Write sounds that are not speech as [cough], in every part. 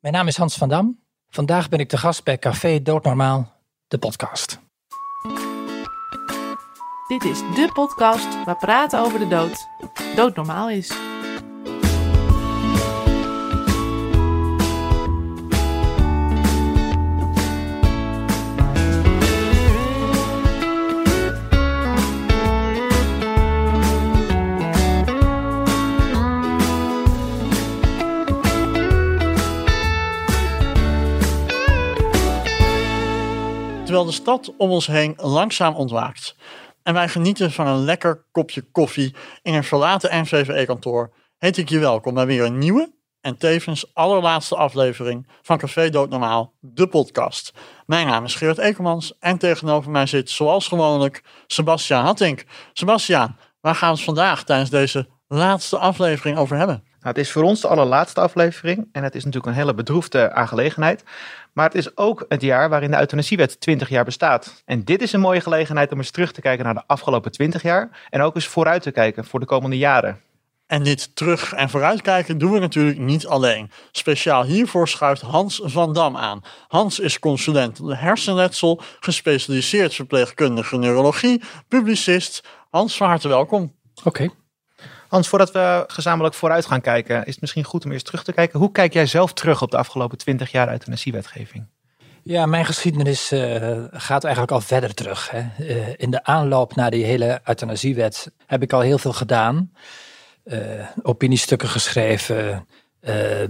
Mijn naam is Hans van Dam. Vandaag ben ik te gast bij Café Doodnormaal, de podcast. Dit is de podcast waar praten over de dood doodnormaal is. Terwijl de stad om ons heen langzaam ontwaakt. En wij genieten van een lekker kopje koffie in een verlaten NVVE-kantoor, heet ik je welkom bij weer een nieuwe en tevens allerlaatste aflevering van Café Doodnormaal, de podcast. Mijn naam is Geert Ekelmans en tegenover mij zit zoals gewoonlijk Sebastiaan Hattink. Sebastiaan, waar gaan we het vandaag tijdens deze laatste aflevering over hebben? Nou, het is voor ons de allerlaatste aflevering en het is natuurlijk een hele bedroefde aangelegenheid. Maar het is ook het jaar waarin de euthanasiewet 20 jaar bestaat. En dit is een mooie gelegenheid om eens terug te kijken naar de afgelopen 20 jaar en ook eens vooruit te kijken voor de komende jaren. En dit terug- en vooruitkijken doen we natuurlijk niet alleen. Speciaal hiervoor schuift Hans van Dam aan. Hans is consulent hersenletsel, gespecialiseerd verpleegkundige neurologie, publicist. Hans, van harte welkom. Oké. Hans, voordat we gezamenlijk vooruit gaan kijken, is het misschien goed om eerst terug te kijken. Hoe kijk jij zelf terug op de afgelopen 20 jaar euthanasiewetgeving? Ja, mijn geschiedenis uh, gaat eigenlijk al verder terug. Hè. Uh, in de aanloop naar die hele euthanasiewet heb ik al heel veel gedaan. Uh, opiniestukken geschreven,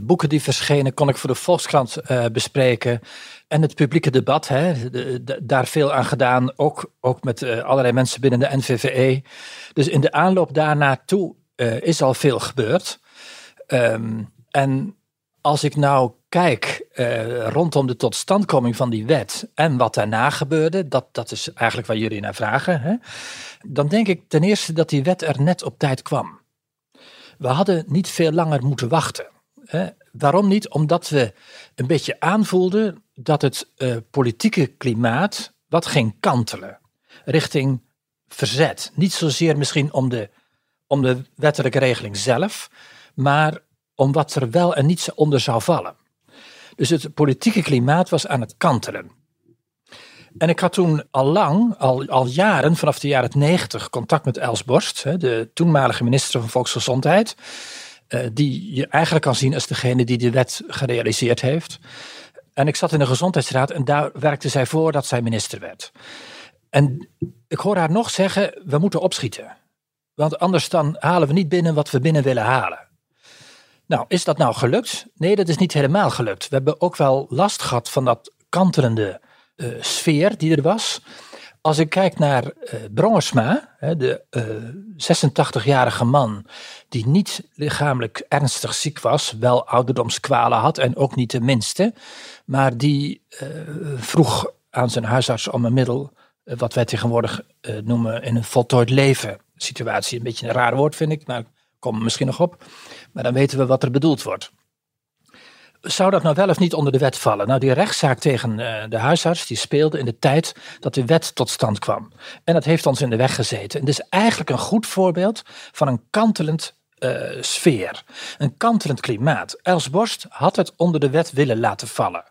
boeken die verschenen kon ik voor de Volkskrant bespreken. En het publieke debat, hè, daar veel aan gedaan, ook, ook met allerlei mensen binnen de NVVE. Dus in de aanloop daarnaartoe uh, is al veel gebeurd. Um, en als ik nou kijk uh, rondom de totstandkoming van die wet en wat daarna gebeurde, dat, dat is eigenlijk waar jullie naar vragen, hè? dan denk ik ten eerste dat die wet er net op tijd kwam. We hadden niet veel langer moeten wachten. Hè? Waarom niet? Omdat we een beetje aanvoelden dat het uh, politieke klimaat wat ging kantelen richting verzet. Niet zozeer misschien om de om de wettelijke regeling zelf, maar om wat er wel en niet onder zou vallen. Dus het politieke klimaat was aan het kantelen. En ik had toen al lang, al, al jaren, vanaf de jaren 90, contact met Els Borst, de toenmalige minister van Volksgezondheid, eh, die je eigenlijk kan zien als degene die de wet gerealiseerd heeft. En ik zat in de gezondheidsraad en daar werkte zij voor dat zij minister werd. En ik hoor haar nog zeggen, we moeten opschieten. Want anders dan halen we niet binnen wat we binnen willen halen. Nou, is dat nou gelukt? Nee, dat is niet helemaal gelukt. We hebben ook wel last gehad van dat kantelende uh, sfeer die er was. Als ik kijk naar uh, de uh, 86-jarige man die niet lichamelijk ernstig ziek was, wel ouderdomskwalen had en ook niet de minste, maar die vroeg aan zijn huisarts om een middel, wat wij tegenwoordig noemen in een voltooid leven situatie. Een beetje een raar woord vind ik, maar kom er misschien nog op. Maar dan weten we wat er bedoeld wordt. Zou dat nou wel of niet onder de wet vallen? Nou, die rechtszaak tegen uh, de huisarts die speelde in de tijd dat de wet tot stand kwam. En dat heeft ons in de weg gezeten. En dit is eigenlijk een goed voorbeeld van een kantelend uh, sfeer. Een kantelend klimaat. Els Borst had het onder de wet willen laten vallen.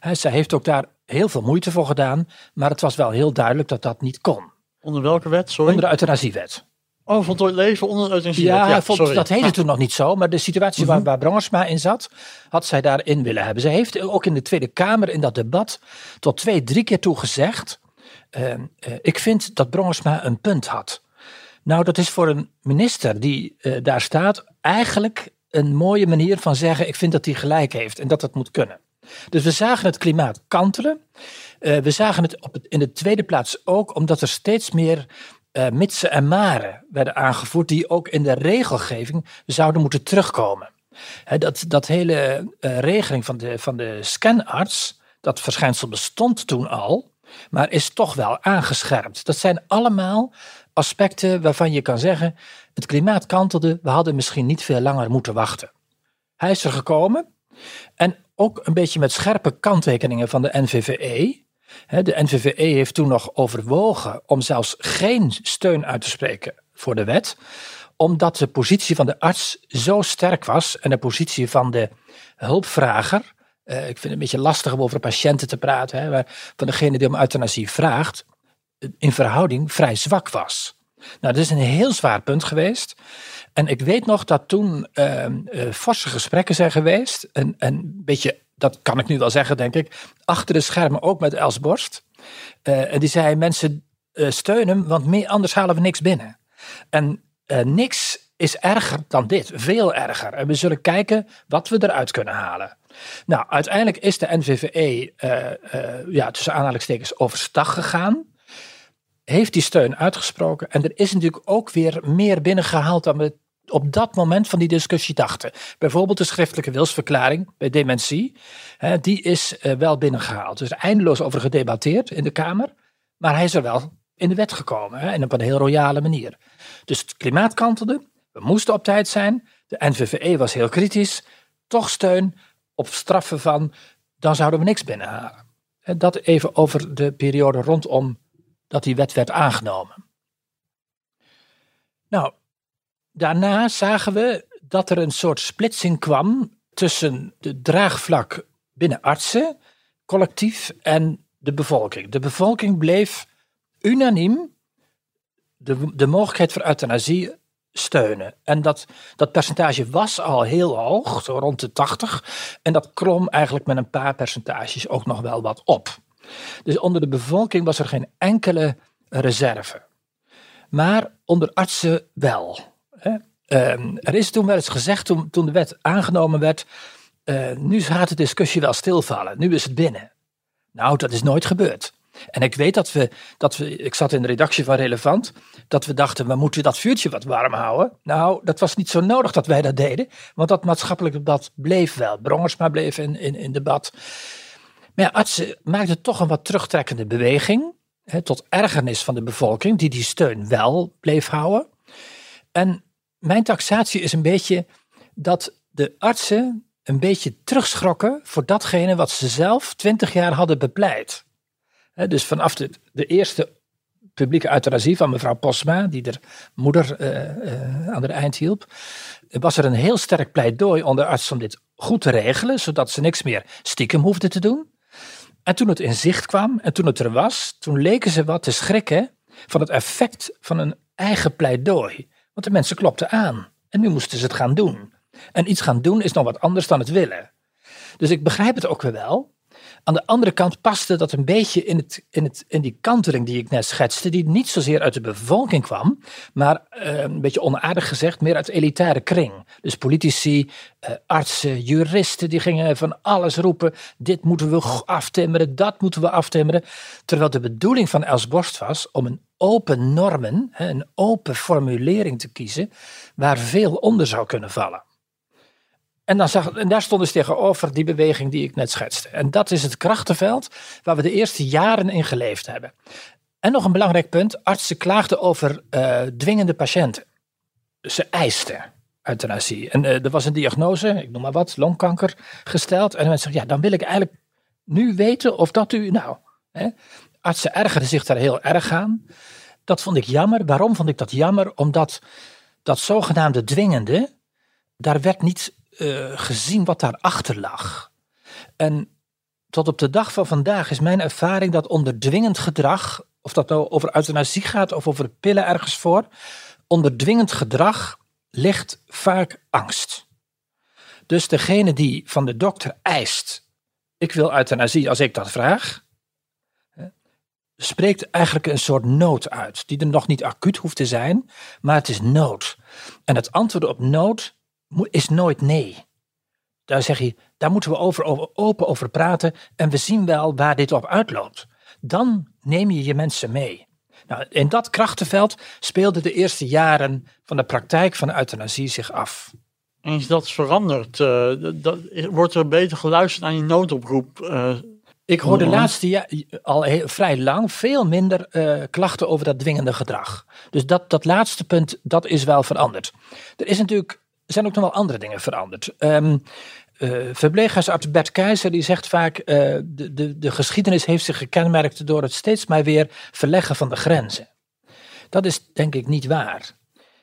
He, zij heeft ook daar heel veel moeite voor gedaan, maar het was wel heel duidelijk dat dat niet kon. Onder welke wet? Sorry. Onder de euthanasiewet. Oh, voltooid leven onder de euthanasiewet. Ja, ja vond, dat heette toen nog niet zo. Maar de situatie Mhm. waar, waar Brongersma in zat, had zij daarin willen hebben. Ze heeft ook in de Tweede Kamer in dat debat tot twee, drie keer toe gezegd. Uh, uh, ik vind dat Brongersma een punt had. Nou, dat is voor een minister die uh, daar staat eigenlijk een mooie manier van zeggen: ik vind dat hij gelijk heeft en dat het moet kunnen. Dus we zagen het klimaat kantelen. Uh, we zagen het, op het in de tweede plaats ook omdat er steeds meer uh, mitsen en maren werden aangevoerd die ook in de regelgeving zouden moeten terugkomen. Dat, dat hele uh, regeling van de, van de scanarts, dat verschijnsel bestond toen al, maar is toch wel aangescherpt. Dat zijn allemaal aspecten waarvan je kan zeggen, het klimaat kantelde, we hadden misschien niet veel langer moeten wachten. Hij is er gekomen en ook een beetje met scherpe kanttekeningen van de NVVE. De NVVE heeft toen nog overwogen om zelfs geen steun uit te spreken voor de wet, omdat de positie van de arts zo sterk was en de positie van de hulpvrager ik vind het een beetje lastig om over patiënten te praten, maar van degene die om euthanasie vraagt, in verhouding vrij zwak was. Nou, dat is een heel zwaar punt geweest. En ik weet nog dat toen uh, forse gesprekken zijn geweest. En een beetje, dat kan ik nu wel zeggen, denk ik. Achter de schermen ook met Els Borst. Uh, en die zei: mensen uh, steun hem, want anders halen we niks binnen. En niks is erger dan dit, veel erger. En we zullen kijken wat we eruit kunnen halen. Nou, uiteindelijk is de NVVE, ja, tussen aanhalingstekens, overstag gegaan heeft die steun uitgesproken. En er is natuurlijk ook weer meer binnengehaald dan we op dat moment van die discussie dachten. Bijvoorbeeld de schriftelijke wilsverklaring bij dementie. Hè, die is uh, wel binnengehaald. Dus eindeloos over gedebatteerd in de Kamer. Maar hij is er wel in de wet gekomen. Hè, en op een heel royale manier. Dus het klimaat kantelde. We moesten op tijd zijn. De NVVE was heel kritisch. Toch steun op straffen van. Dan zouden we niks binnenhalen. Dat even over de periode rondom dat die wet werd aangenomen. Nou, daarna zagen we dat er een soort splitsing kwam tussen de draagvlak binnen artsen, collectief en de bevolking. De bevolking bleef unaniem de, mogelijkheid voor euthanasie steunen. En dat, dat percentage was al heel hoog, zo rond de 80. En dat klom eigenlijk met een paar percentages ook nog wel wat op. Dus onder de bevolking was er geen enkele reserve. Maar onder artsen wel. Ehm, er is toen wel eens gezegd, toen, de wet aangenomen werd, uh, nu gaat de discussie wel stilvallen, nu is het binnen. Nou, dat is nooit gebeurd. En ik weet dat we, dat we, ik zat in de redactie van Relevant, dat we dachten, we moeten dat vuurtje wat warm houden. Nou, dat was niet zo nodig dat wij dat deden, want dat maatschappelijk debat bleef wel. Brongersma bleef in, in, in debat. Maar ja, artsen maakten toch een wat terugtrekkende beweging, hè, tot ergernis van de bevolking, die die steun wel bleef houden. En mijn taxatie is een beetje dat de artsen een beetje terugschrokken voor datgene wat ze zelf twintig jaar hadden bepleit. dus vanaf de, eerste publieke euthanasie van mevrouw Posma, die de moeder uh, uh, aan de eind hielp, was er een heel sterk pleidooi onder artsen om dit goed te regelen, zodat ze niks meer stiekem hoefden te doen. En toen het in zicht kwam en toen het er was, toen leken ze wat te schrikken van het effect van een eigen pleidooi. Want de mensen klopten aan. En nu moesten ze het gaan doen. En iets gaan doen is nog wat anders dan het willen. Dus ik begrijp het ook wel. Aan de andere kant paste dat een beetje in, het, in, het, in die kantering die ik net schetste, die niet zozeer uit de bevolking kwam, maar uh, een beetje onaardig gezegd, meer uit de elitaire kring. Dus politici, uh, artsen, juristen, die gingen van alles roepen. Dit moeten we aftimmeren, dat moeten we aftimmeren. Terwijl de bedoeling van Els Borst was om een open normen, een open formulering te kiezen, waar veel onder zou kunnen vallen. En, dan zag, en daar stonden ze tegenover die beweging die ik net schetste. En dat is het krachtenveld waar we de eerste jaren in geleefd hebben. En nog een belangrijk punt: artsen klaagden over uh, dwingende patiënten. Ze eisten euthanasie. En uh, er was een diagnose, ik noem maar wat, longkanker gesteld. En mensen zeggen: ja, dan wil ik eigenlijk nu weten of dat u. Nou, hè, artsen ergerden zich daar heel erg aan. Dat vond ik jammer. Waarom vond ik dat jammer? Omdat dat zogenaamde dwingende, daar werd niet uh, gezien wat daarachter lag. En tot op de dag van vandaag is mijn ervaring dat onder dwingend gedrag, of dat nou over euthanasie gaat of over pillen ergens voor, onder dwingend gedrag ligt vaak angst. Dus degene die van de dokter eist, ik wil euthanasie als ik dat vraag, spreekt eigenlijk een soort nood uit, die er nog niet acuut hoeft te zijn, maar het is nood. En het antwoord op nood is nooit nee. Daar zeg je, daar moeten we over, over, open over praten en we zien wel waar dit op uitloopt. Dan neem je je mensen mee. Nou, in dat krachtenveld speelden de eerste jaren van de praktijk van euthanasie zich af. En is dat veranderd? Uh, dat, wordt er beter geluisterd aan die noodoproep? Uh, ik hoor de laatste jaar al heel, vrij lang veel minder uh, klachten over dat dwingende gedrag. Dus dat, dat laatste punt, dat is wel veranderd. Er is natuurlijk zijn ook nog wel andere dingen veranderd. Um, uh, verpleeghuisarts Bert Keizer die zegt vaak, uh, de, de, de geschiedenis heeft zich gekenmerkt door het steeds maar weer verleggen van de grenzen. Dat is denk ik niet waar.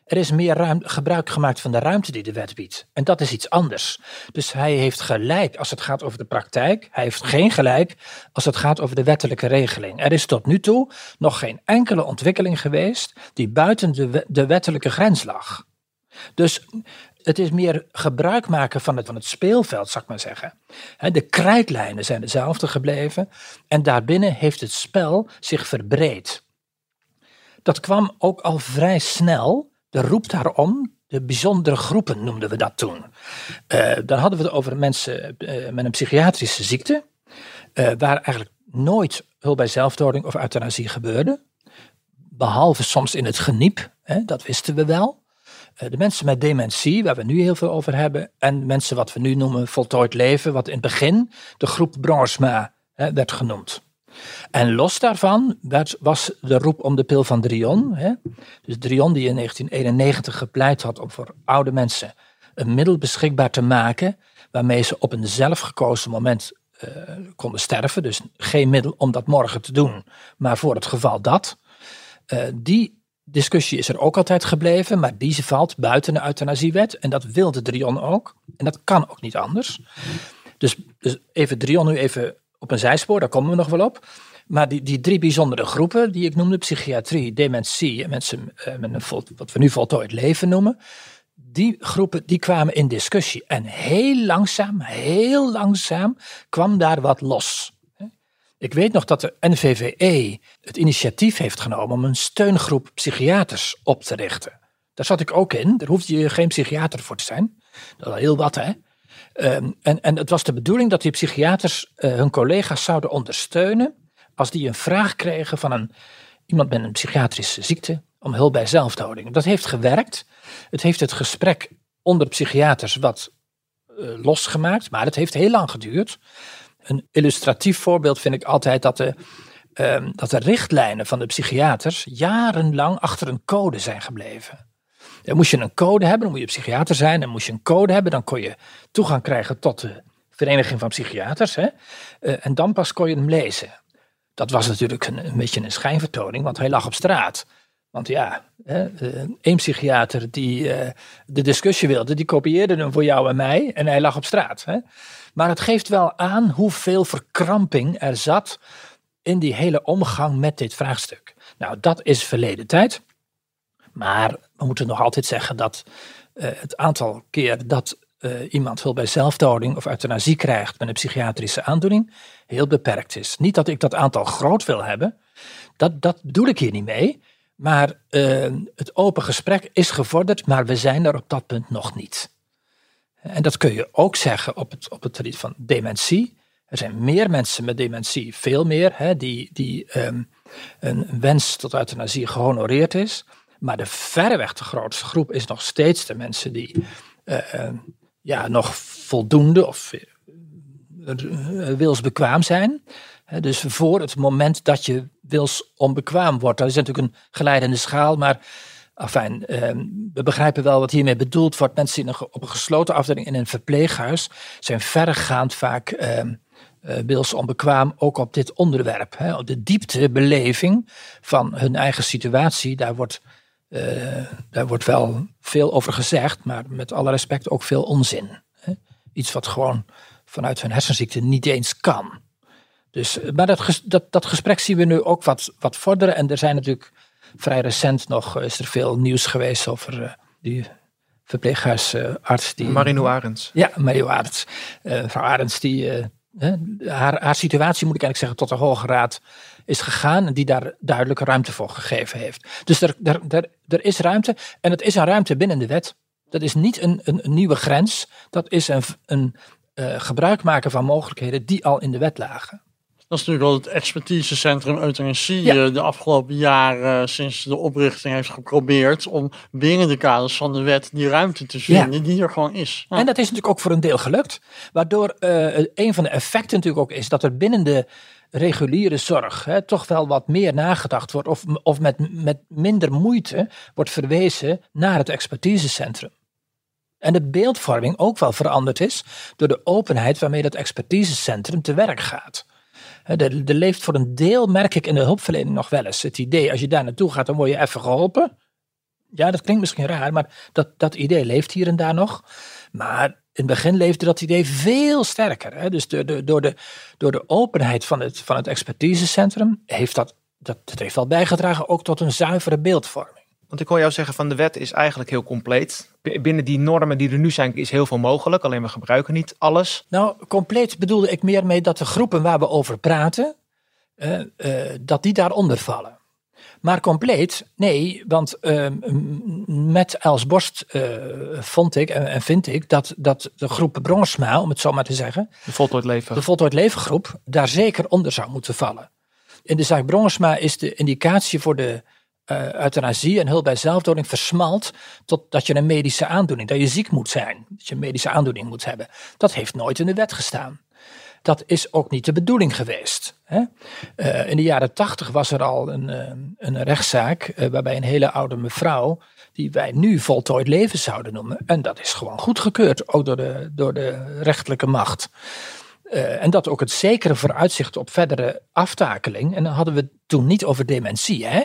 er is meer ruim, gebruik gemaakt van de ruimte die de wet biedt. En dat is iets anders. Dus hij heeft gelijk als het gaat over de praktijk. Hij heeft geen gelijk als het gaat over de wettelijke regeling. Er is tot nu toe nog geen enkele ontwikkeling geweest die buiten de, de wettelijke grens lag. Dus het is meer gebruik maken van het, van het speelveld, zou ik maar zeggen. De krijtlijnen zijn dezelfde gebleven en daarbinnen heeft het spel zich verbreed. Dat kwam ook al vrij snel de roep daarom, de bijzondere groepen noemden we dat toen. Uh, dan hadden we het over mensen uh, met een psychiatrische ziekte, uh, waar eigenlijk nooit hulp bij zelfdoding of euthanasie gebeurde. Behalve soms in het geniep, hè, dat wisten we wel. De mensen met dementie, waar we nu heel veel over hebben, en mensen wat we nu noemen voltooid leven, wat in het begin de groep Brongsma hè, werd genoemd. En los daarvan werd, was de roep om de pil van Drion. Hè? Dus Drion die in 1991 gepleit had om voor oude mensen een middel beschikbaar te maken waarmee ze op een zelfgekozen moment uh, konden sterven. Dus geen middel om dat morgen te doen, maar voor het geval dat. Uh, die discussie is er ook altijd gebleven, maar die valt buiten de euthanasiewet. En dat wilde Drion ook. En dat kan ook niet anders. Dus, dus even Drion nu even op een zijspoor, daar komen we nog wel op. Maar die, die drie bijzondere groepen die ik noemde, psychiatrie, dementie en mensen uh, met een wat we nu voltooid leven noemen, die groepen die kwamen in discussie. En heel langzaam, heel langzaam kwam daar wat los. Ik weet nog dat de NVVE het initiatief heeft genomen om een steungroep psychiaters op te richten. Daar zat ik ook in. Daar hoefde je geen psychiater voor te zijn. Dat is heel wat, hè? Um, en, en het was de bedoeling dat die psychiaters uh, hun collega's zouden ondersteunen als die een vraag kregen van een, iemand met een psychiatrische ziekte om hulp bij zelfdoding. Dat heeft gewerkt. Het heeft het gesprek onder psychiaters wat uh, losgemaakt, maar het heeft heel lang geduurd. Een illustratief voorbeeld vind ik altijd dat de, um, dat de richtlijnen van de psychiaters jarenlang achter een code zijn gebleven. Dan moest je een code hebben, dan moet je psychiater zijn. Dan moest je een code hebben, dan kon je toegang krijgen tot de Vereniging van Psychiaters. Hè? Uh, en dan pas kon je hem lezen. Dat was natuurlijk een, een, beetje een schijnvertoning, want hij lag op straat. Want ja, uh, één psychiater die uh, de discussie wilde, die kopieerde hem voor jou en mij en hij lag op straat. Maar het geeft wel aan hoeveel verkramping er zat in die hele omgang met dit vraagstuk. Nou, dat is verleden tijd. Maar we moeten nog altijd zeggen dat uh, het aantal keer dat uh, iemand hulp bij zelfdoding of euthanasie krijgt met een psychiatrische aandoening heel beperkt is. Niet dat ik dat aantal groot wil hebben, dat, dat bedoel ik hier niet mee. Maar uh, het open gesprek is gevorderd, maar we zijn er op dat punt nog niet. En dat kun je ook zeggen op het, op het gebied van dementie. Er zijn meer mensen met dementie, veel meer, hè, die, die um, een wens tot euthanasie gehonoreerd is. Maar de verreweg de grootste groep is nog steeds de mensen die uh, ja, nog voldoende of uh, wilsbekwaam zijn. Dus voor het moment dat je wilsonbekwaam wordt, dat is natuurlijk een geleidende schaal, maar afijn, ehm, we begrijpen wel wat hiermee bedoeld wordt. Mensen in op een gesloten afdeling in een verpleeghuis zijn verregaand vaak ehm, wilsonbekwaam, ook op dit onderwerp. Hè. Op de dieptebeleving van hun eigen situatie, daar wordt uh, daar wordt wel veel over gezegd, maar met alle respect ook veel onzin. Hè? Iets wat gewoon vanuit hun hersenziekte niet eens kan. Dus, eh, maar dat, dat, dat gesprek zien we nu ook wat, wat vorderen. En er zijn natuurlijk vrij recent nog is er veel nieuws geweest over uh, die verpleeghuisarts. die, Marino Arends. Ja, Marino Arends. Uh, mevrouw Arends, die, haar, haar situatie moet ik eigenlijk zeggen tot de Hoge Raad is gegaan en die daar duidelijke ruimte voor gegeven heeft. Dus er, er, er, er is ruimte en het is een ruimte binnen de wet. Dat is niet een, een, een nieuwe grens, dat is een, een uh, gebruik maken van mogelijkheden die al in de wet lagen. Dat is natuurlijk wel het expertisecentrum euthanasie ja. de afgelopen jaren uh, sinds de oprichting heeft geprobeerd om binnen de kaders van de wet die ruimte te vinden ja. die er gewoon is. Ja. En dat is natuurlijk ook voor een deel gelukt. Waardoor uh, een van de effecten natuurlijk ook is dat er binnen de reguliere zorg hè, toch wel wat meer nagedacht wordt of, of met, met minder moeite wordt verwezen naar het expertisecentrum. En de beeldvorming ook wel veranderd is door de openheid waarmee dat expertisecentrum te werk gaat. Er, er leeft voor een deel, merk ik in de hulpverlening nog wel eens, het idee als je daar naartoe gaat dan word je even geholpen. Ja, dat klinkt misschien raar, maar dat, dat idee leeft hier en daar nog. Maar in het begin leefde dat idee veel sterker. Hè? Dus de, de, door, de, door de openheid van het, van het expertisecentrum heeft dat, dat, dat heeft wel bijgedragen ook tot een zuivere beeldvorming. Want ik hoor jou zeggen van de wet is eigenlijk heel compleet. B- Binnen die normen die er nu zijn is heel veel mogelijk. Alleen we gebruiken niet alles. Nou, compleet bedoelde ik meer mee dat de groepen waar we over praten, eh, eh, dat die daaronder vallen. Maar compleet, nee, want eh, m- met Els Borst eh, vond ik en, en vind ik dat, dat de groep Brongsma, om het zo maar te zeggen, De voltooid leven. de voltooid levengroep, daar zeker onder zou moeten vallen. In de zaak Brongsma is de indicatie voor de eh, euthanasie en hulp bij zelfdoding versmalt tot dat je een medische aandoening, dat je ziek moet zijn, dat je een medische aandoening moet hebben. Dat heeft nooit in de wet gestaan. Dat is ook niet de bedoeling geweest. Hè? Eh, in de jaren tachtig was er al een, eh, een rechtszaak waarbij een hele oude mevrouw, die wij nu voltooid leven zouden noemen, en dat is gewoon goedgekeurd, ook door de, door de rechterlijke macht. En dat ook het zekere vooruitzicht op verdere aftakeling. En dan hadden we het toen niet over dementie, hè?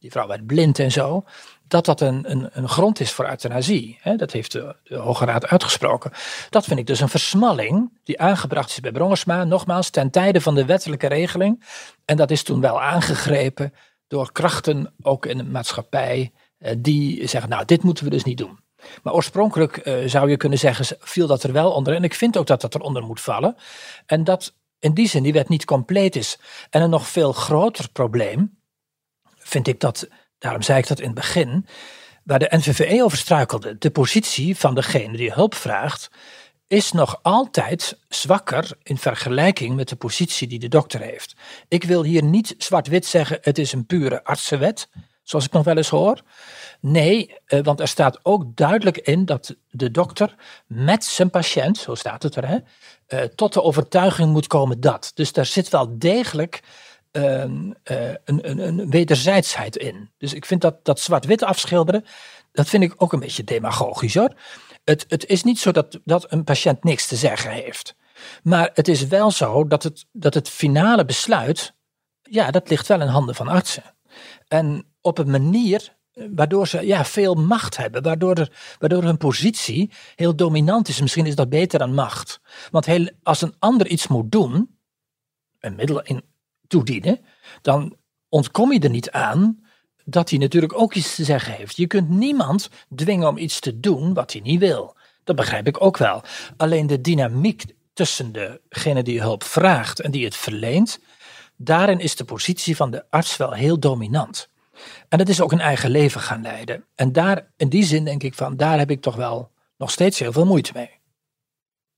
Die vrouw werd blind en zo. Dat dat een, een, een grond is voor euthanasie. Hè? Dat heeft de, de Hoge Raad uitgesproken. Dat vind ik dus een versmalling die aangebracht is bij Brongersma. Nogmaals, ten tijde van de wettelijke regeling. En dat is toen wel aangegrepen door krachten, ook in de maatschappij, eh, die zeggen, nou, dit moeten we dus niet doen. Maar oorspronkelijk eh, zou je kunnen zeggen, viel dat er wel onder. En ik vind ook dat dat eronder moet vallen. En dat in die zin die wet niet compleet is. En een nog veel groter probleem vind ik dat, daarom zei ik dat in het begin, waar de NVVE over struikelde, de positie van degene die hulp vraagt, is nog altijd zwakker in vergelijking met de positie die de dokter heeft. Ik wil hier niet zwart-wit zeggen, het is een pure artsenwet, zoals ik nog wel eens hoor. Nee, eh, want er staat ook duidelijk in dat de dokter met zijn patiënt, zo staat het er, hè, eh, tot de overtuiging moet komen dat. Dus daar zit wel degelijk een, een, een wederzijdsheid in. Dus ik vind dat, dat zwart-wit afschilderen, dat vind ik ook een beetje demagogisch hoor. Het, het is niet zo dat, dat een patiënt niks te zeggen heeft. Maar het is wel zo dat het, dat het finale besluit, ja, dat ligt wel in handen van artsen. En op een manier eh, waardoor ze ja, veel macht hebben, waardoor, er, waardoor hun positie heel dominant is. Misschien is dat beter dan macht. Want heel, als een ander iets moet doen, een middel in toedienen, dan ontkom je er niet aan dat hij natuurlijk ook iets te zeggen heeft. Je kunt niemand dwingen om iets te doen wat hij niet wil. Dat begrijp ik ook wel. Alleen de dynamiek tussen degene die hulp vraagt en die het verleent, daarin is de positie van de arts wel heel dominant. En dat is ook een eigen leven gaan leiden. En daar, in die zin denk ik van, daar heb ik toch wel nog steeds heel veel moeite mee.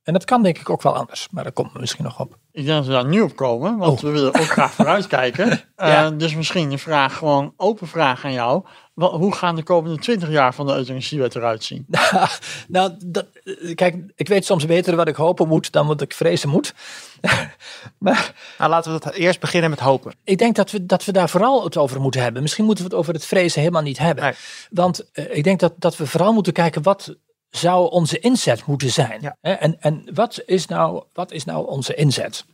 En dat kan denk ik ook wel anders, maar daar komt misschien nog op. Ik denk dat we daar nu op komen, want Oh. we willen ook graag vooruitkijken. [laughs] Ja. Eh, dus misschien een vraag, gewoon open vraag aan jou. Hoe gaan de komende 20 jaar van de euthanasiewet eruit zien? [laughs] nou, dat, eh, kijk, ik weet soms beter wat ik hopen moet dan wat ik vrezen moet. [laughs] maar Nou, laten we dat eerst beginnen met hopen. ik denk dat we, dat we daar vooral het over moeten hebben. Misschien moeten we het over het vrezen helemaal niet hebben. Nee. Want eh, ik denk dat, dat we vooral moeten kijken wat zou onze inzet moeten zijn. Ja. En, en wat, is nou, wat is nou onze inzet?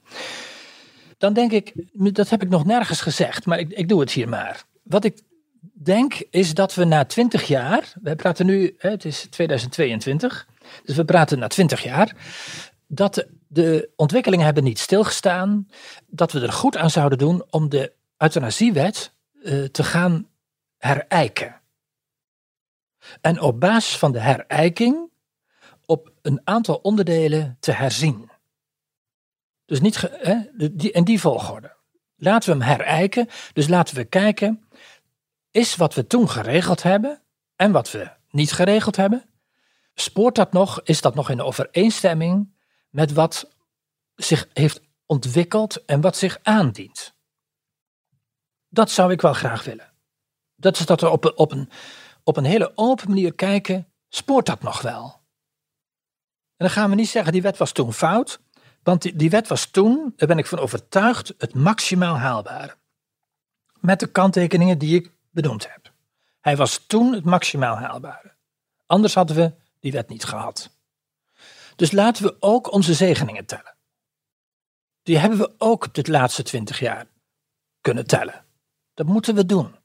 Dan denk ik, dat heb ik nog nergens gezegd, maar ik, ik doe het hier maar. Wat ik denk is dat we na 20 jaar, we praten nu, het is 2022, dus we praten na 20 jaar, dat de, de ontwikkelingen hebben niet stilgestaan, dat we er goed aan zouden doen om de euthanasiewet eh, te gaan herijken. En op basis van de herijking op een aantal onderdelen te herzien. Dus niet ge- hè, die, in die volgorde. Laten we hem herijken. Dus laten we kijken, is wat we toen geregeld hebben en wat we niet geregeld hebben, spoort dat nog, is dat nog in overeenstemming met wat zich heeft ontwikkeld en wat zich aandient? Dat zou ik wel graag willen. Dat is dat we op, op, een, op een hele open manier kijken, spoort dat nog wel? En dan gaan we niet zeggen, die wet was toen fout, want die, die wet was toen, daar ben ik van overtuigd, het maximaal haalbare. Met de kanttekeningen die ik benoemd heb. Hij was toen het maximaal haalbare. Anders hadden we die wet niet gehad. Dus laten we ook onze zegeningen tellen. Die hebben we ook de laatste twintig jaar kunnen tellen. Dat moeten we doen.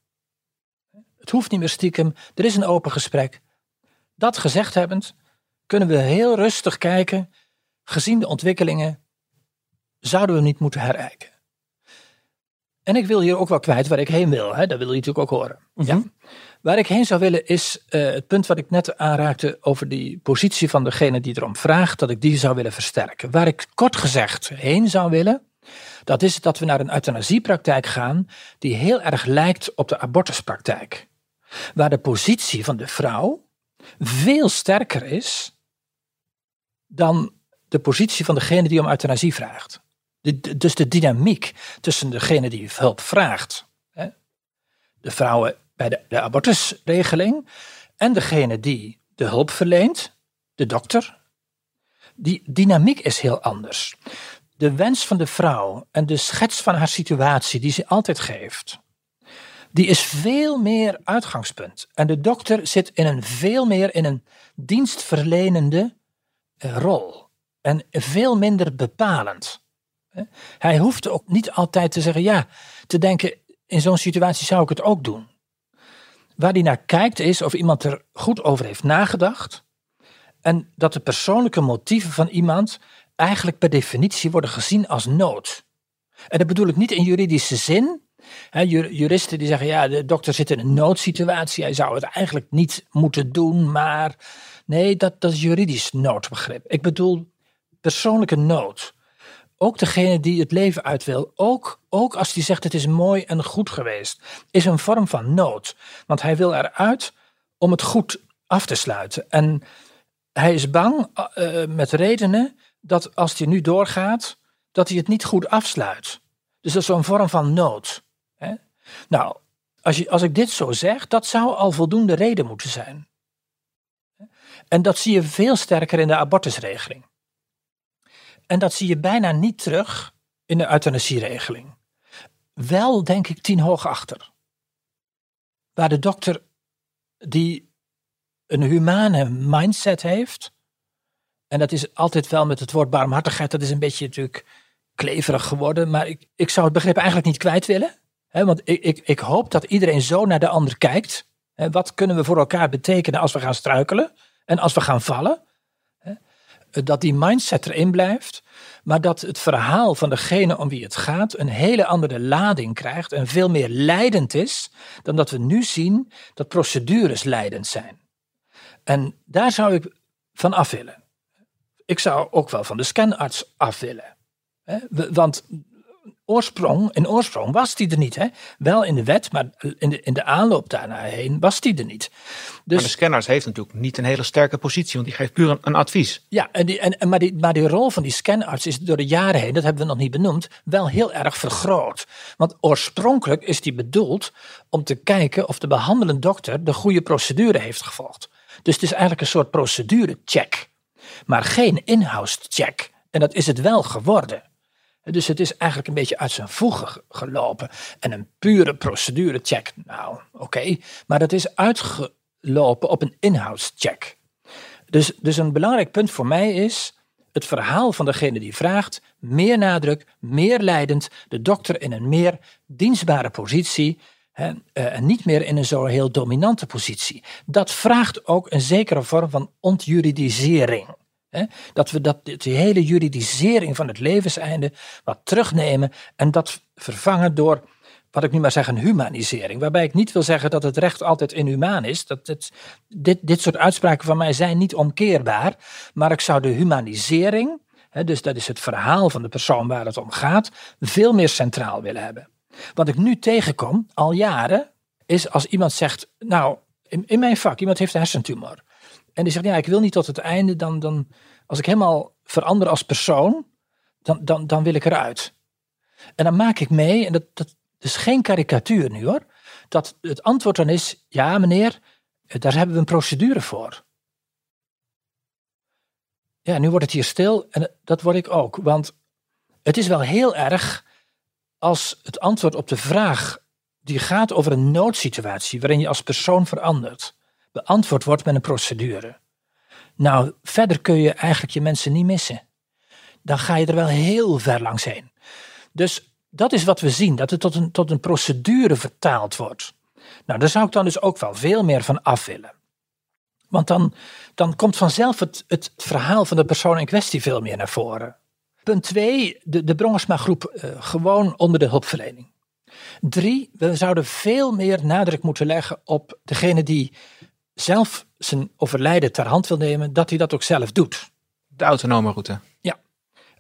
Het hoeft niet meer stiekem. Er is een open gesprek. Dat gezegd hebbend, kunnen we heel rustig kijken. Gezien de ontwikkelingen, zouden we niet moeten herijken. En ik wil hier ook wel kwijt waar ik heen wil. Hè? Dat wil je natuurlijk ook horen. ja. Waar ik heen zou willen is uh, het punt wat ik net aanraakte over die positie van degene die erom vraagt, dat ik die zou willen versterken. Waar ik kort gezegd heen zou willen, dat is dat we naar een euthanasiepraktijk gaan die heel erg lijkt op de abortuspraktijk. Waar de positie van de vrouw veel sterker is dan de positie van degene die om euthanasie vraagt. Dus de dynamiek tussen degene die hulp vraagt, hè, de vrouwen bij de, de abortusregeling, en degene die de hulp verleent, de dokter, die dynamiek is heel anders. De wens van de vrouw en de schets van haar situatie die ze altijd geeft, die is veel meer uitgangspunt. En de dokter zit in een veel meer in een dienstverlenende eh, rol. En veel minder bepalend. Hij hoeft ook niet altijd te zeggen ja, te denken in zo'n situatie zou ik het ook doen. Waar hij naar kijkt is of iemand er goed over heeft nagedacht. En dat de persoonlijke motieven van iemand eigenlijk per definitie worden gezien als nood. En dat bedoel ik niet in juridische zin. Juristen die zeggen, ja, de dokter zit in een noodsituatie, hij zou het eigenlijk niet moeten doen, maar nee, dat, dat is juridisch noodbegrip. Ik bedoel persoonlijke nood. Ook degene die het leven uit wil, ook, ook als die zegt het is mooi en goed geweest, is een vorm van nood. Want hij wil eruit om het goed af te sluiten. En hij is bang uh, met redenen dat als hij nu doorgaat, dat hij het niet goed afsluit. Dus dat is zo'n vorm van nood. Nou, als, je, als ik dit zo zeg, dat zou al voldoende reden moeten zijn. En dat zie je veel sterker in de abortusregeling. En dat zie je bijna niet terug in de euthanasieregeling. Wel, denk ik, tien hoog achter. Waar de dokter die een humane mindset heeft. En dat is altijd wel met het woord barmhartigheid, dat is een beetje natuurlijk kleverig geworden. Maar ik, ik zou het begrip eigenlijk niet kwijt willen. Want ik, ik, ik hoop dat iedereen zo naar de ander kijkt. Wat kunnen we voor elkaar betekenen als we gaan struikelen en als we gaan vallen? dat die mindset erin blijft, maar dat het verhaal van degene om wie het gaat een hele andere lading krijgt en veel meer leidend is dan dat we nu zien dat procedures leidend zijn. En daar zou ik van af willen. Ik zou ook wel van de scanarts af willen. Want oorsprong, in oorsprong was die er niet. Hè? Wel in de wet, maar in de, in de aanloop daarna heen was die er niet. Dus, maar de scanners heeft natuurlijk niet een hele sterke positie, want die geeft puur een, advies. Ja, en die, en, maar, die, maar die rol van die scanarts is door de jaren heen, dat hebben we nog niet benoemd, wel heel erg vergroot. Want oorspronkelijk is die bedoeld om te kijken of de behandelende dokter de goede procedure heeft gevolgd. Dus het is eigenlijk een soort procedure-check, maar geen inhoudscheck. En dat is het wel geworden. Dus het is eigenlijk een beetje uit zijn voegen gelopen. En een pure procedurecheck, nou oké, maar dat is uitgelopen op een inhoudscheck. Dus, dus een belangrijk punt voor mij is het verhaal van degene die vraagt, meer nadruk, meer leidend, de dokter in een meer dienstbare positie hè, eh, en niet meer in een zo heel dominante positie. Dat vraagt ook een zekere vorm van ontjuridisering dat we dat, die hele juridisering van het levenseinde wat terugnemen en dat vervangen door, wat ik nu maar zeg, een humanisering. Waarbij ik niet wil zeggen dat het recht altijd inhumaan is. Dat het, dit, dit soort uitspraken van mij zijn niet omkeerbaar. Maar ik zou de humanisering, dus dat is het verhaal van de persoon waar het om gaat, veel meer centraal willen hebben. Wat ik nu tegenkom, al jaren, is als iemand zegt, nou, in mijn vak, iemand heeft een hersentumor. En die zegt, ja, ik wil niet tot het einde, dan, dan als ik helemaal verander als persoon, dan, dan, dan wil ik eruit. En dan maak ik mee, en dat, dat is geen karikatuur nu hoor, dat het antwoord dan is, ja meneer, daar hebben we een procedure voor. Ja, nu wordt het hier stil en dat word ik ook, want het is wel heel erg als het antwoord op de vraag die gaat over een noodsituatie waarin je als persoon verandert, beantwoord wordt met een procedure. Nou, verder kun je eigenlijk je mensen niet missen. Dan ga je er wel heel ver langs heen. Dus dat is wat we zien, dat het tot een, tot een procedure vertaald wordt. Nou, daar zou ik dan dus ook wel veel meer van af willen. Want dan, dan komt vanzelf het, het verhaal van de persoon in kwestie veel meer naar voren. Punt 2, de, de Brongersma groep uh, gewoon onder de hulpverlening. Drie, we zouden veel meer nadruk moeten leggen op degene die zelf zijn overlijden ter hand wil nemen, dat hij dat ook zelf doet. De autonome route. Ja.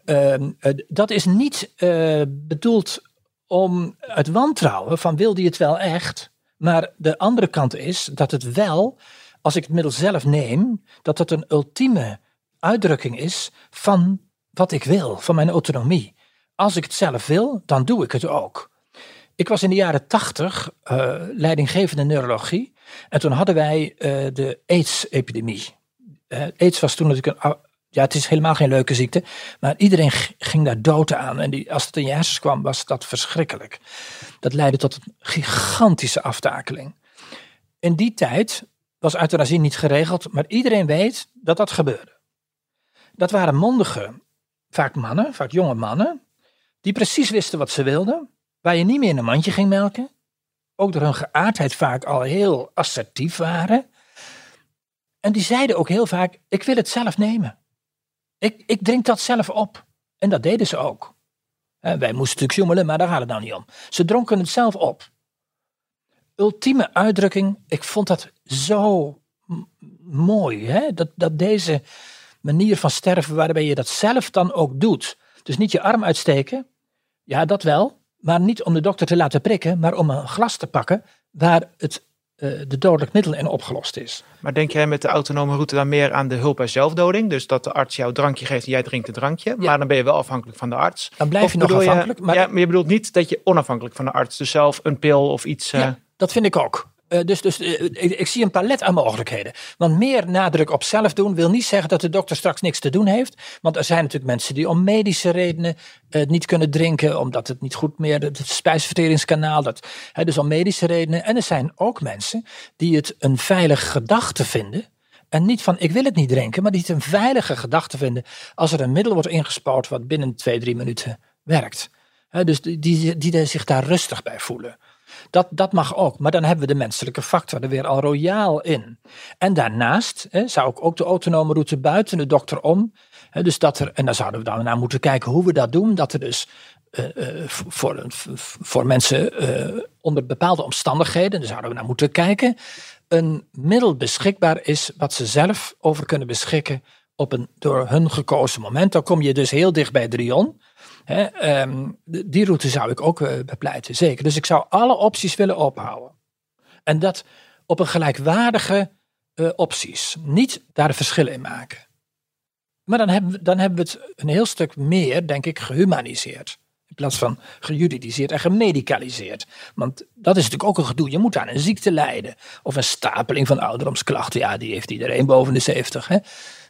Uh, dat is niet uh, bedoeld om het wantrouwen van wil die het wel echt. Maar de andere kant is dat het wel, als ik het middel zelf neem, dat het een ultieme uitdrukking is van wat ik wil, van mijn autonomie. Als ik het zelf wil, dan doe ik het ook. Ik was in de jaren tachtig uh, leidinggevende neurologie. En toen hadden wij uh, de AIDS-epidemie. Uh, AIDS was toen natuurlijk een. Ja, het is helemaal geen leuke ziekte. Maar iedereen ging daar dood aan. En die, als het in je kwam, was dat verschrikkelijk. Dat leidde tot een gigantische aftakeling. In die tijd was euthanasie niet geregeld. Maar iedereen weet dat dat gebeurde. Dat waren mondige, vaak mannen, vaak jonge mannen. Die precies wisten wat ze wilden waar je niet meer in een mandje ging melken. Ook door hun geaardheid vaak al heel assertief waren. En die zeiden ook heel vaak: Ik wil het zelf nemen. Ik, ik drink dat zelf op. En dat deden ze ook. wij moesten natuurlijk joemelen, maar daar gaat het nou niet om. Ze dronken het zelf op. Ultieme uitdrukking, ik vond dat zo mooi. Hè? Dat, dat deze manier van sterven, waarbij je dat zelf dan ook doet. Dus niet je arm uitsteken, ja, dat wel. Maar niet om de dokter te laten prikken, maar om een glas te pakken waar het, uh, de dodelijk middel in opgelost is. Maar denk jij met de autonome route dan meer aan de hulp bij zelfdoding? Dus dat de arts jou drankje geeft en jij drinkt het drankje. Maar dan ben je wel afhankelijk van de arts. Dan blijf je nog afhankelijk. maar... Ja, maar je bedoelt niet dat je onafhankelijk van de arts, dus zelf een pil of iets... Uh... Ja, dat vind ik ook. Uh, dus dus uh, ik, zie een palet aan mogelijkheden. Want meer nadruk op zelf doen wil niet zeggen dat de dokter straks niks te doen heeft. Want er zijn natuurlijk mensen die om medische redenen uh, niet kunnen drinken, omdat het niet goed meer, het spijsverteringskanaal, dat, dus om medische redenen. En er zijn ook mensen die het een veilige gedachte vinden. En niet van ik wil het niet drinken, maar die het een veilige gedachte vinden als er een middel wordt ingespoord wat binnen twee, drie minuten werkt. dus die, die, die zich daar rustig bij voelen. Dat, dat mag ook, maar dan hebben we de menselijke factor er weer al royaal in. En daarnaast hè, zou ik ook de autonome route buiten de dokter om. Hè, dus dat er, en daar zouden we dan naar moeten kijken hoe we dat doen. Dat er dus uh, uh, voor, voor mensen uh, onder bepaalde omstandigheden, daar zouden we naar moeten kijken, een middel beschikbaar is wat ze zelf over kunnen beschikken op een door hun gekozen moment. Dan kom je dus heel dicht bij Drion. Hè, um, die route zou ik ook uh, bepleiten, zeker. Dus ik zou alle opties willen ophouden. En dat op een gelijkwaardige uh, opties. Niet daar verschillen in maken. Maar dan hebben, we, dan hebben we het een heel stuk meer, denk ik, gehumaniseerd. In plaats van gejuridiseerd en gemedicaliseerd. Want dat is natuurlijk ook een gedoe. Je moet aan een ziekte lijden. Of een stapeling van ouderdomsklachten. Ja, die heeft iedereen boven de 70. Hè?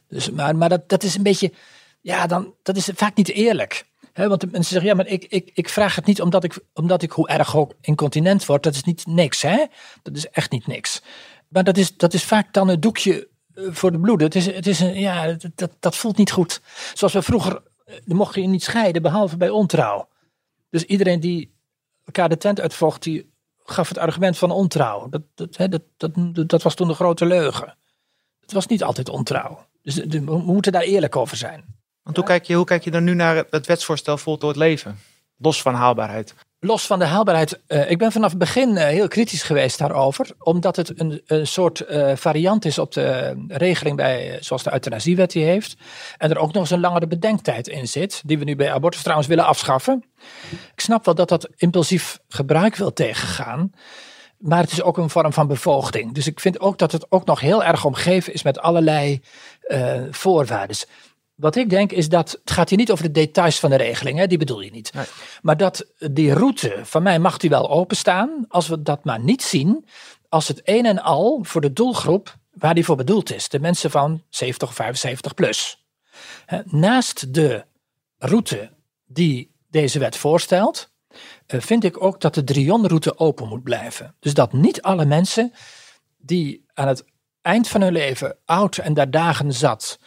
Dus, maar maar dat, dat is een beetje. Ja, dan, dat is vaak niet eerlijk want mensen zeggen, ja, maar ik, ik, ik vraag het niet omdat ik, omdat ik hoe erg ook incontinent word. Dat is niet niks, hè? Dat is echt niet niks. Maar dat is, dat is vaak dan een doekje eh, voor de bloeden. Het is, het is een, ja, dat, dat voelt niet goed. Zoals we vroeger, eh, mocht je niet scheiden, behalve bij ontrouw. Dus iedereen die elkaar de tent uitvocht, die gaf het argument van ontrouw. Dat, dat, dat, dat was toen de grote leugen. Het was niet altijd ontrouw. Dus we moeten daar eerlijk over zijn. Want hoe, kijk je, hoe kijk je dan nu naar het wetsvoorstel voltooid leven? Los van haalbaarheid. Los van de haalbaarheid. Uh, ik ben vanaf het begin uh, heel kritisch geweest daarover. Omdat het een, een soort uh, variant is op de regeling bij, zoals de euthanasiewet die heeft. En er ook nog eens een langere bedenktijd in zit. Die we nu bij abortus trouwens willen afschaffen. Ik snap wel dat dat impulsief gebruik wil tegengaan. Maar het is ook een vorm van bevoogding. Dus ik vind ook dat het ook nog heel erg omgeven is met allerlei voorwaarden wat ik denk is dat, het gaat hier niet over de details van de regeling, hè, die bedoel je niet. Nee. Maar dat die route, van mij mag die wel openstaan, als we dat maar niet zien, als het een en al voor de doelgroep waar die voor bedoeld is. De mensen van 70 of 75 plus. Naast de route die deze wet voorstelt, eh, vind ik ook dat de Drion-route open moet blijven. Dus dat niet alle mensen die aan het eind van hun leven oud en daar dagen zat,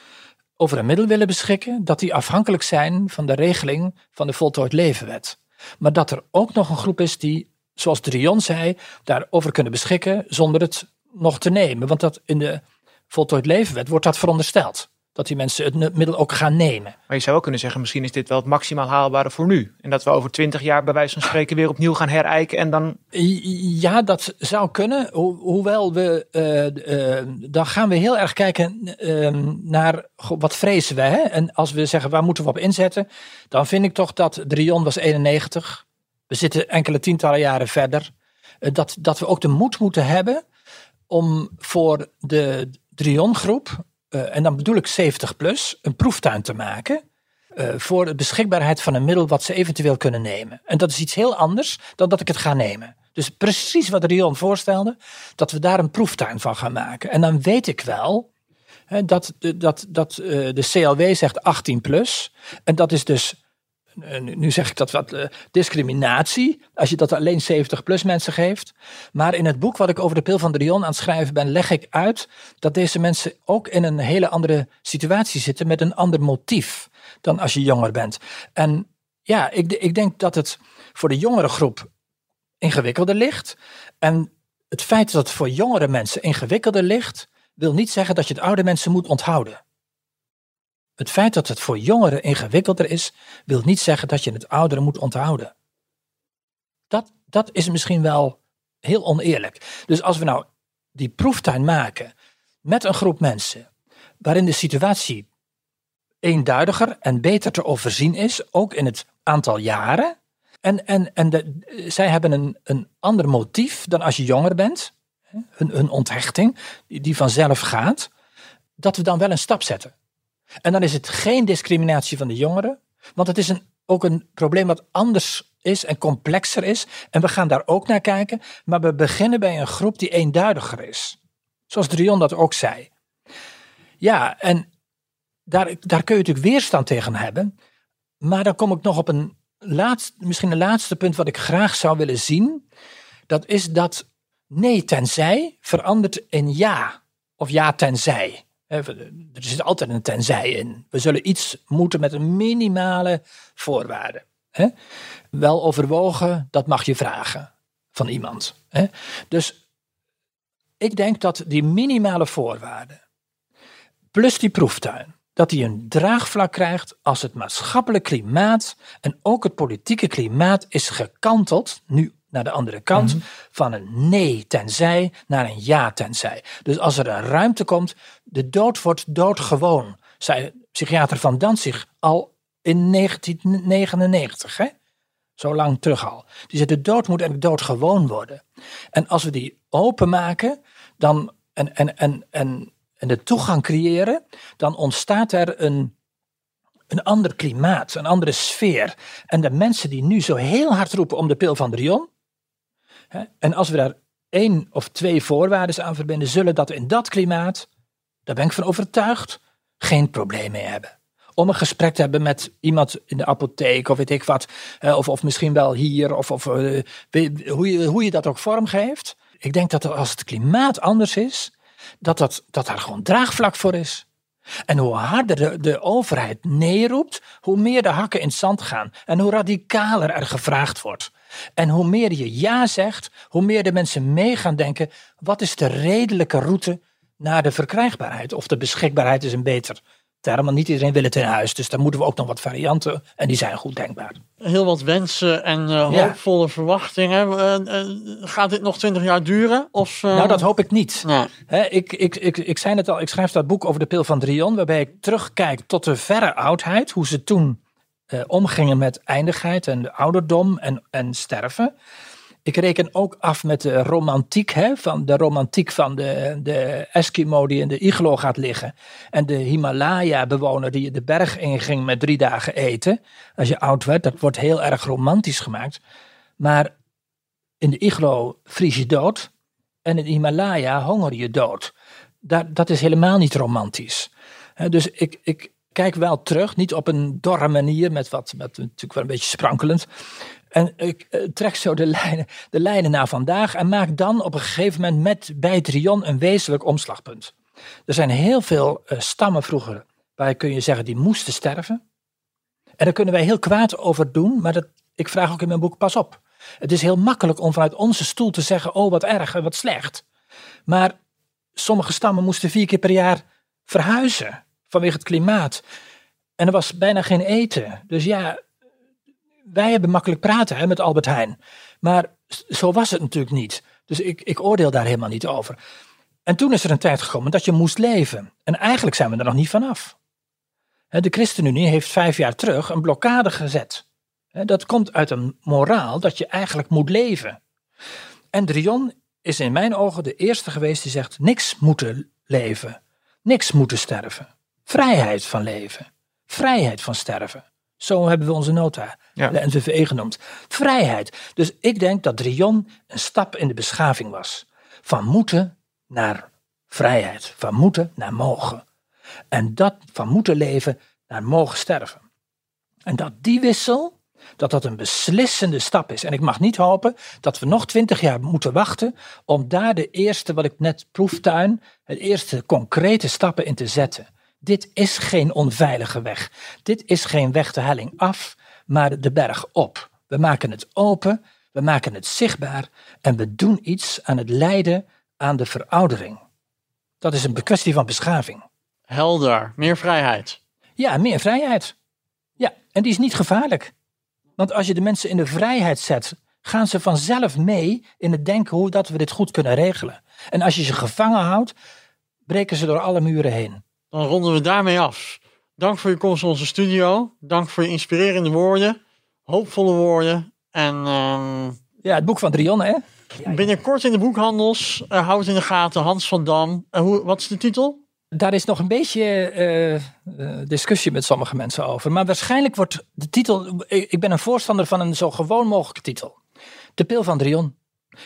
over een middel willen beschikken, dat die afhankelijk zijn van de regeling van de voltooid levenwet. Maar dat er ook nog een groep is die zoals Drion zei, daarover kunnen beschikken zonder het nog te nemen. Want dat in de voltooid levenwet wordt dat verondersteld. Dat die mensen het middel ook gaan nemen. Maar je zou ook kunnen zeggen, misschien is dit wel het maximaal haalbare voor nu. En dat we over twintig jaar bij wijze van spreken weer opnieuw gaan herijken en dan... Ja, dat zou kunnen. hoewel we, uh, uh, dan gaan we heel erg kijken uh, naar wat vrezen we. Hè? En als we zeggen, waar moeten we op inzetten? Dan vind ik toch dat Drion was 91. We zitten enkele tientallen jaren verder. Eh, dat, dat we ook de moed moeten hebben om voor de Drion groep en dan bedoel ik 70 plus, een proeftuin te maken. Uh, voor de beschikbaarheid van een middel wat ze eventueel kunnen nemen. En dat is iets heel anders dan dat ik het ga nemen. Dus precies wat Rion voorstelde, dat we daar een proeftuin van gaan maken. En dan weet ik wel hè, dat, dat, dat uh, de CLW zegt 18 plus. En dat is dus nu zeg ik dat wat uh, discriminatie, als je dat alleen 70 plus mensen geeft. Maar in het boek wat ik over de pil van Rion aan het schrijven ben, leg ik uit dat deze mensen ook in een hele andere situatie zitten met een ander motief dan als je jonger bent. En ja, ik, ik denk dat het voor de jongere groep ingewikkelder ligt. En het feit dat het voor jongere mensen ingewikkelder ligt, wil niet zeggen dat je het oude mensen moet onthouden. Het feit dat het voor jongeren ingewikkelder is, wil niet zeggen dat je het ouderen moet onthouden. Dat, dat is misschien wel heel oneerlijk. Dus als we nou die proeftuin maken met een groep mensen, waarin de situatie eenduidiger en beter te overzien is, ook in het aantal jaren. En, en, en zij hebben een, een ander motief dan als je jonger bent, hun, hun onthechting, die, die vanzelf gaat, dat we dan wel een stap zetten. En dan is het geen discriminatie van de jongeren, want het is een, ook een probleem wat anders is en complexer is. En we gaan daar ook naar kijken, maar we beginnen bij een groep die eenduidiger is. Zoals Drion dat ook zei. Ja, en daar, daar kun je natuurlijk weerstand tegen hebben. Maar dan kom ik nog op een laatste, misschien een laatste punt wat ik graag zou willen zien. Dat is dat nee tenzij verandert in ja of ja tenzij. Er zit altijd een tenzij in. We zullen iets moeten met een minimale voorwaarde. Wel overwogen, dat mag je vragen van iemand. Dus ik denk dat die minimale voorwaarden, plus die proeftuin, dat die een draagvlak krijgt als het maatschappelijk klimaat en ook het politieke klimaat is gekanteld, nu naar de andere kant, mhm. van een nee tenzij naar een ja tenzij. Dus als er een ruimte komt, de dood wordt doodgewoon, zei psychiater van Danzig al in 1999. Hè? Zo lang terug al. Die zei, de dood moet eigenlijk doodgewoon worden. En als we die openmaken dan, en, en, en, en, en de toegang creëren, dan ontstaat er een, een ander klimaat, een andere sfeer. En de mensen die nu zo heel hard roepen om de pil van Drion, en als we daar één of twee voorwaarden aan verbinden, zullen dat in dat klimaat, daar ben ik van overtuigd, geen probleem mee hebben. Om een gesprek te hebben met iemand in de apotheek of weet ik wat, of, of misschien wel hier, of, of uh, hoe, je, hoe je dat ook vormgeeft. Ik denk dat als het klimaat anders is, dat, dat, dat daar gewoon draagvlak voor is. En hoe harder de, de overheid neerroept, hoe meer de hakken in het zand gaan en hoe radicaler er gevraagd wordt. En hoe meer je ja zegt, hoe meer de mensen mee gaan denken: wat is de redelijke route naar de verkrijgbaarheid? Of de beschikbaarheid is een beter term, maar niet iedereen wil het in huis. Dus daar moeten we ook nog wat varianten en die zijn goed denkbaar. Heel wat wensen en uh, hoopvolle verwachtingen. Uh, uh, gaat dit nog twintig jaar duren? Of, Nou, dat hoop ik niet. ik, ik, ik, ik zei het al, ik schrijf dat boek over de pil van Drion, waarbij ik terugkijk tot de verre oudheid, hoe ze toen uh, omgingen met eindigheid en ouderdom en, en sterven. Ik reken ook af met de romantiek, hè, van de romantiek van de, de Eskimo die in de iglo gaat liggen. En de Himalaya-bewoner die de berg inging met drie dagen eten. Als je oud werd, dat wordt heel erg romantisch gemaakt. Maar in de iglo vries je dood en in de Himalaya honger je dood. Dat, dat is helemaal niet romantisch. dus ik, ik, kijk wel terug, niet op een dorre manier, met wat met, natuurlijk wel een beetje sprankelend. En ik uh, trek zo de lijnen, de lijnen naar vandaag en maak dan op een gegeven moment met bij Trion een wezenlijk omslagpunt. Er zijn heel veel uh, stammen vroeger waar kun je zeggen die moesten sterven. En daar kunnen wij heel kwaad over doen, maar dat, ik vraag ook in mijn boek pas op. Het is heel makkelijk om vanuit onze stoel te zeggen: oh wat erg en wat slecht. Maar sommige stammen moesten vier keer per jaar verhuizen vanwege het klimaat. En er was bijna geen eten. Dus ja, wij hebben makkelijk praten hè, met Albert Heijn. Maar zo was het natuurlijk niet. Dus ik, ik oordeel daar helemaal niet over. En toen is er een tijd gekomen dat je moest leven. En eigenlijk zijn we er nog niet vanaf. De ChristenUnie heeft vijf jaar terug een blokkade gezet. Dat komt uit een moraal dat je eigenlijk moet leven. En Drion is in mijn ogen de eerste geweest die zegt: niks moeten leven, niks moeten sterven. Vrijheid van leven, vrijheid van sterven. Zo hebben we onze nota, Ja. de NVVE genoemd. Vrijheid. Dus ik denk dat Drion een stap in de beschaving was. Van moeten naar vrijheid, van moeten naar mogen. En dat van moeten leven naar mogen sterven. En dat die wissel, dat dat een beslissende stap is. En ik mag niet hopen dat we nog twintig jaar moeten wachten om daar de eerste, wat ik net proeftuin, het eerste concrete stappen in te zetten. Dit is geen onveilige weg. Dit is geen weg de helling af, maar de berg op. We maken het open, we maken het zichtbaar en we doen iets aan het lijden aan de veroudering. Dat is een kwestie van beschaving. Helder, meer vrijheid. Ja, meer vrijheid. Ja, en die is niet gevaarlijk. Want als je de mensen in de vrijheid zet, gaan ze vanzelf mee in het denken hoe dat we dit goed kunnen regelen. En als je ze gevangen houdt, breken ze door alle muren heen. Dan ronden we daarmee af. Dank voor je komst in onze studio. Dank voor je inspirerende woorden, hoopvolle woorden. En ehm, Ja, het boek van Drion, hè? binnenkort in de boekhandels, uh, houd het in de gaten, Hans van Dam. En hoe, wat is de titel? Daar is nog een beetje eh, eh, discussie met sommige mensen over. Maar waarschijnlijk wordt de titel. Ik ik ben een voorstander van een zo gewoon mogelijke titel: De Pil van Drion.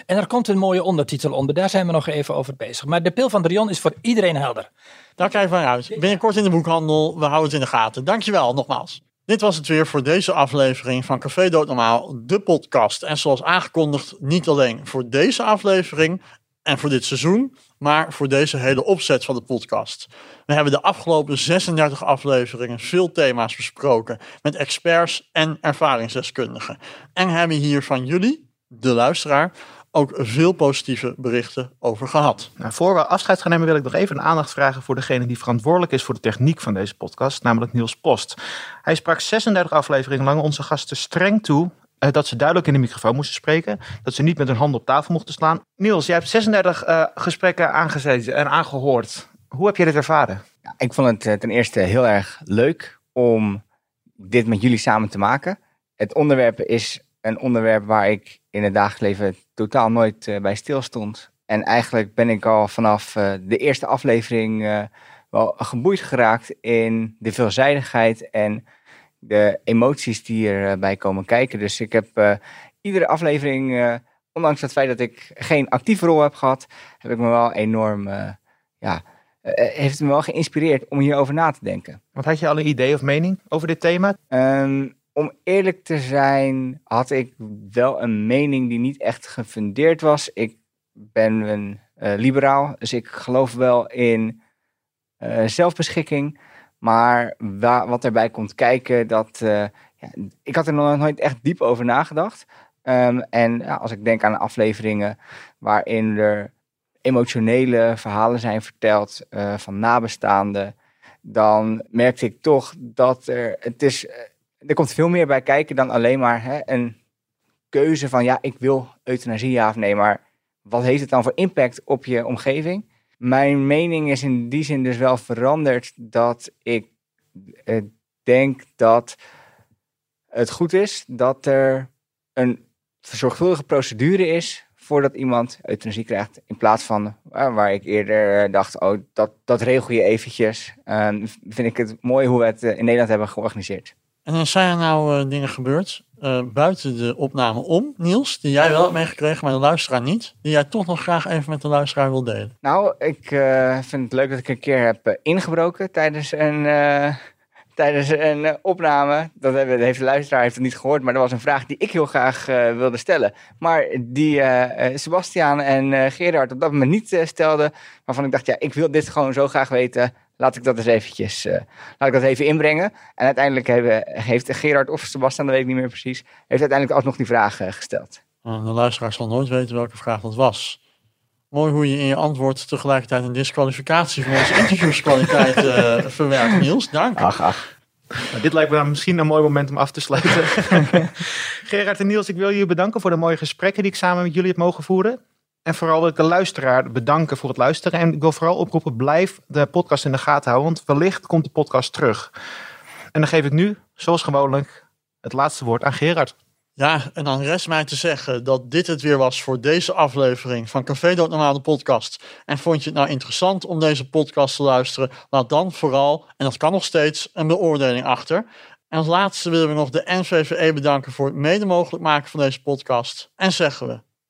En er komt een mooie ondertitel onder. Daar zijn we nog even over bezig. Maar De Pil van Drion is voor iedereen helder. Daar kijk ik van uit. Binnenkort in de boekhandel. We houden het in de gaten. Dankjewel nogmaals. Dit was het weer voor deze aflevering van Café Doodnormaal, de podcast. En zoals aangekondigd, niet alleen voor deze aflevering en voor dit seizoen, maar voor deze hele opzet van de podcast. We hebben de afgelopen 36 afleveringen veel thema's besproken met experts en ervaringsdeskundigen. En hebben hier van jullie, de luisteraar, ook veel positieve berichten over gehad. Nou, voor we afscheid gaan nemen wil ik nog even een aandacht vragen voor degene die verantwoordelijk is voor de techniek van deze podcast, namelijk Niels Post. Hij sprak 36 afleveringen lang onze gasten streng toe eh, dat ze duidelijk in de microfoon moesten spreken, dat ze niet met hun handen op tafel mochten slaan. Niels, jij hebt 36 eh, gesprekken aangezeten en aangehoord. Hoe heb je dit ervaren? Ja, ik vond het eh, ten eerste heel erg leuk om dit met jullie samen te maken. Het onderwerp is een onderwerp waar ik in het dagelijks leven totaal nooit uh, bij stilstond. En eigenlijk ben ik al vanaf uh, de eerste aflevering uh, wel geboeid geraakt in de veelzijdigheid en de emoties die erbij komen kijken. Dus ik heb iedere aflevering, ondanks het feit dat ik geen actieve rol heb gehad, heb ik me wel enorm, ja, heeft me wel geïnspireerd om hierover na te denken. Want had je al een idee of mening over dit thema? Um, om eerlijk te zijn, had ik wel een mening die niet echt gefundeerd was. Ik ben een uh, liberaal, dus ik geloof wel in uh, zelfbeschikking. Maar wa wat erbij komt kijken, dat, uh, ja, ik had er nog nooit echt diep over nagedacht. Um, en ja, als ik denk aan afleveringen waarin er emotionele verhalen zijn verteld van nabestaanden, dan merkte ik toch dat er, het is er komt veel meer bij kijken dan alleen maar hè, een keuze van ja, ik wil euthanasie ja of nee, maar wat heeft het dan voor impact op je omgeving? Mijn mening is in die zin dus wel veranderd dat ik eh, denk dat het goed is dat er een zorgvuldige procedure is voordat iemand euthanasie krijgt. In plaats van uh, waar ik eerder dacht, oh, dat, dat regel je eventjes. Uh, vind ik het mooi hoe we het in Nederland hebben georganiseerd. En zijn er nou uh, dingen gebeurd uh, buiten de opname om, Niels, die jij wel hebt meegekregen, maar de luisteraar niet, die jij toch nog graag even met de luisteraar wil delen. Nou, ik uh, vind het leuk dat ik een keer heb ingebroken tijdens een, tijdens een opname. Dat, heeft de luisteraar heeft het niet gehoord, maar dat was een vraag die ik heel graag wilde stellen. Maar die Sebastiaan en Gerard op dat moment niet stelden, waarvan ik dacht, ja, ik wil dit gewoon zo graag weten laat ik dat eens eventjes, uh, laat ik dat even inbrengen. En uiteindelijk hebben, heeft Gerard of Sebastian, dat weet ik niet meer precies, heeft uiteindelijk alsnog die vraag uh, gesteld. Uh, de luisteraar zal nooit weten welke vraag dat was. Mooi hoe je in je antwoord tegelijkertijd een disqualificatie van onze interviewskwaliteit uh, [laughs] verwerkt, Niels. Dank. Ach, ach. Nou, dit lijkt me dan misschien een mooi moment om af te sluiten. [laughs] Gerard en Niels, ik wil jullie bedanken voor de mooie gesprekken die ik samen met jullie heb mogen voeren. En vooral wil ik de luisteraar bedanken voor het luisteren. En ik wil vooral oproepen, blijf de podcast in de gaten houden. Want wellicht komt de podcast terug. En dan geef ik nu, zoals gewoonlijk, het laatste woord aan Gerard. Ja, en dan rest mij te zeggen dat dit het weer was voor deze aflevering van Café Dood podcast. En vond je het nou interessant om deze podcast te luisteren? Laat dan vooral, en dat kan nog steeds, een beoordeling achter. En als laatste willen we nog de NVVE bedanken voor het mede mogelijk maken van deze podcast. En zeggen we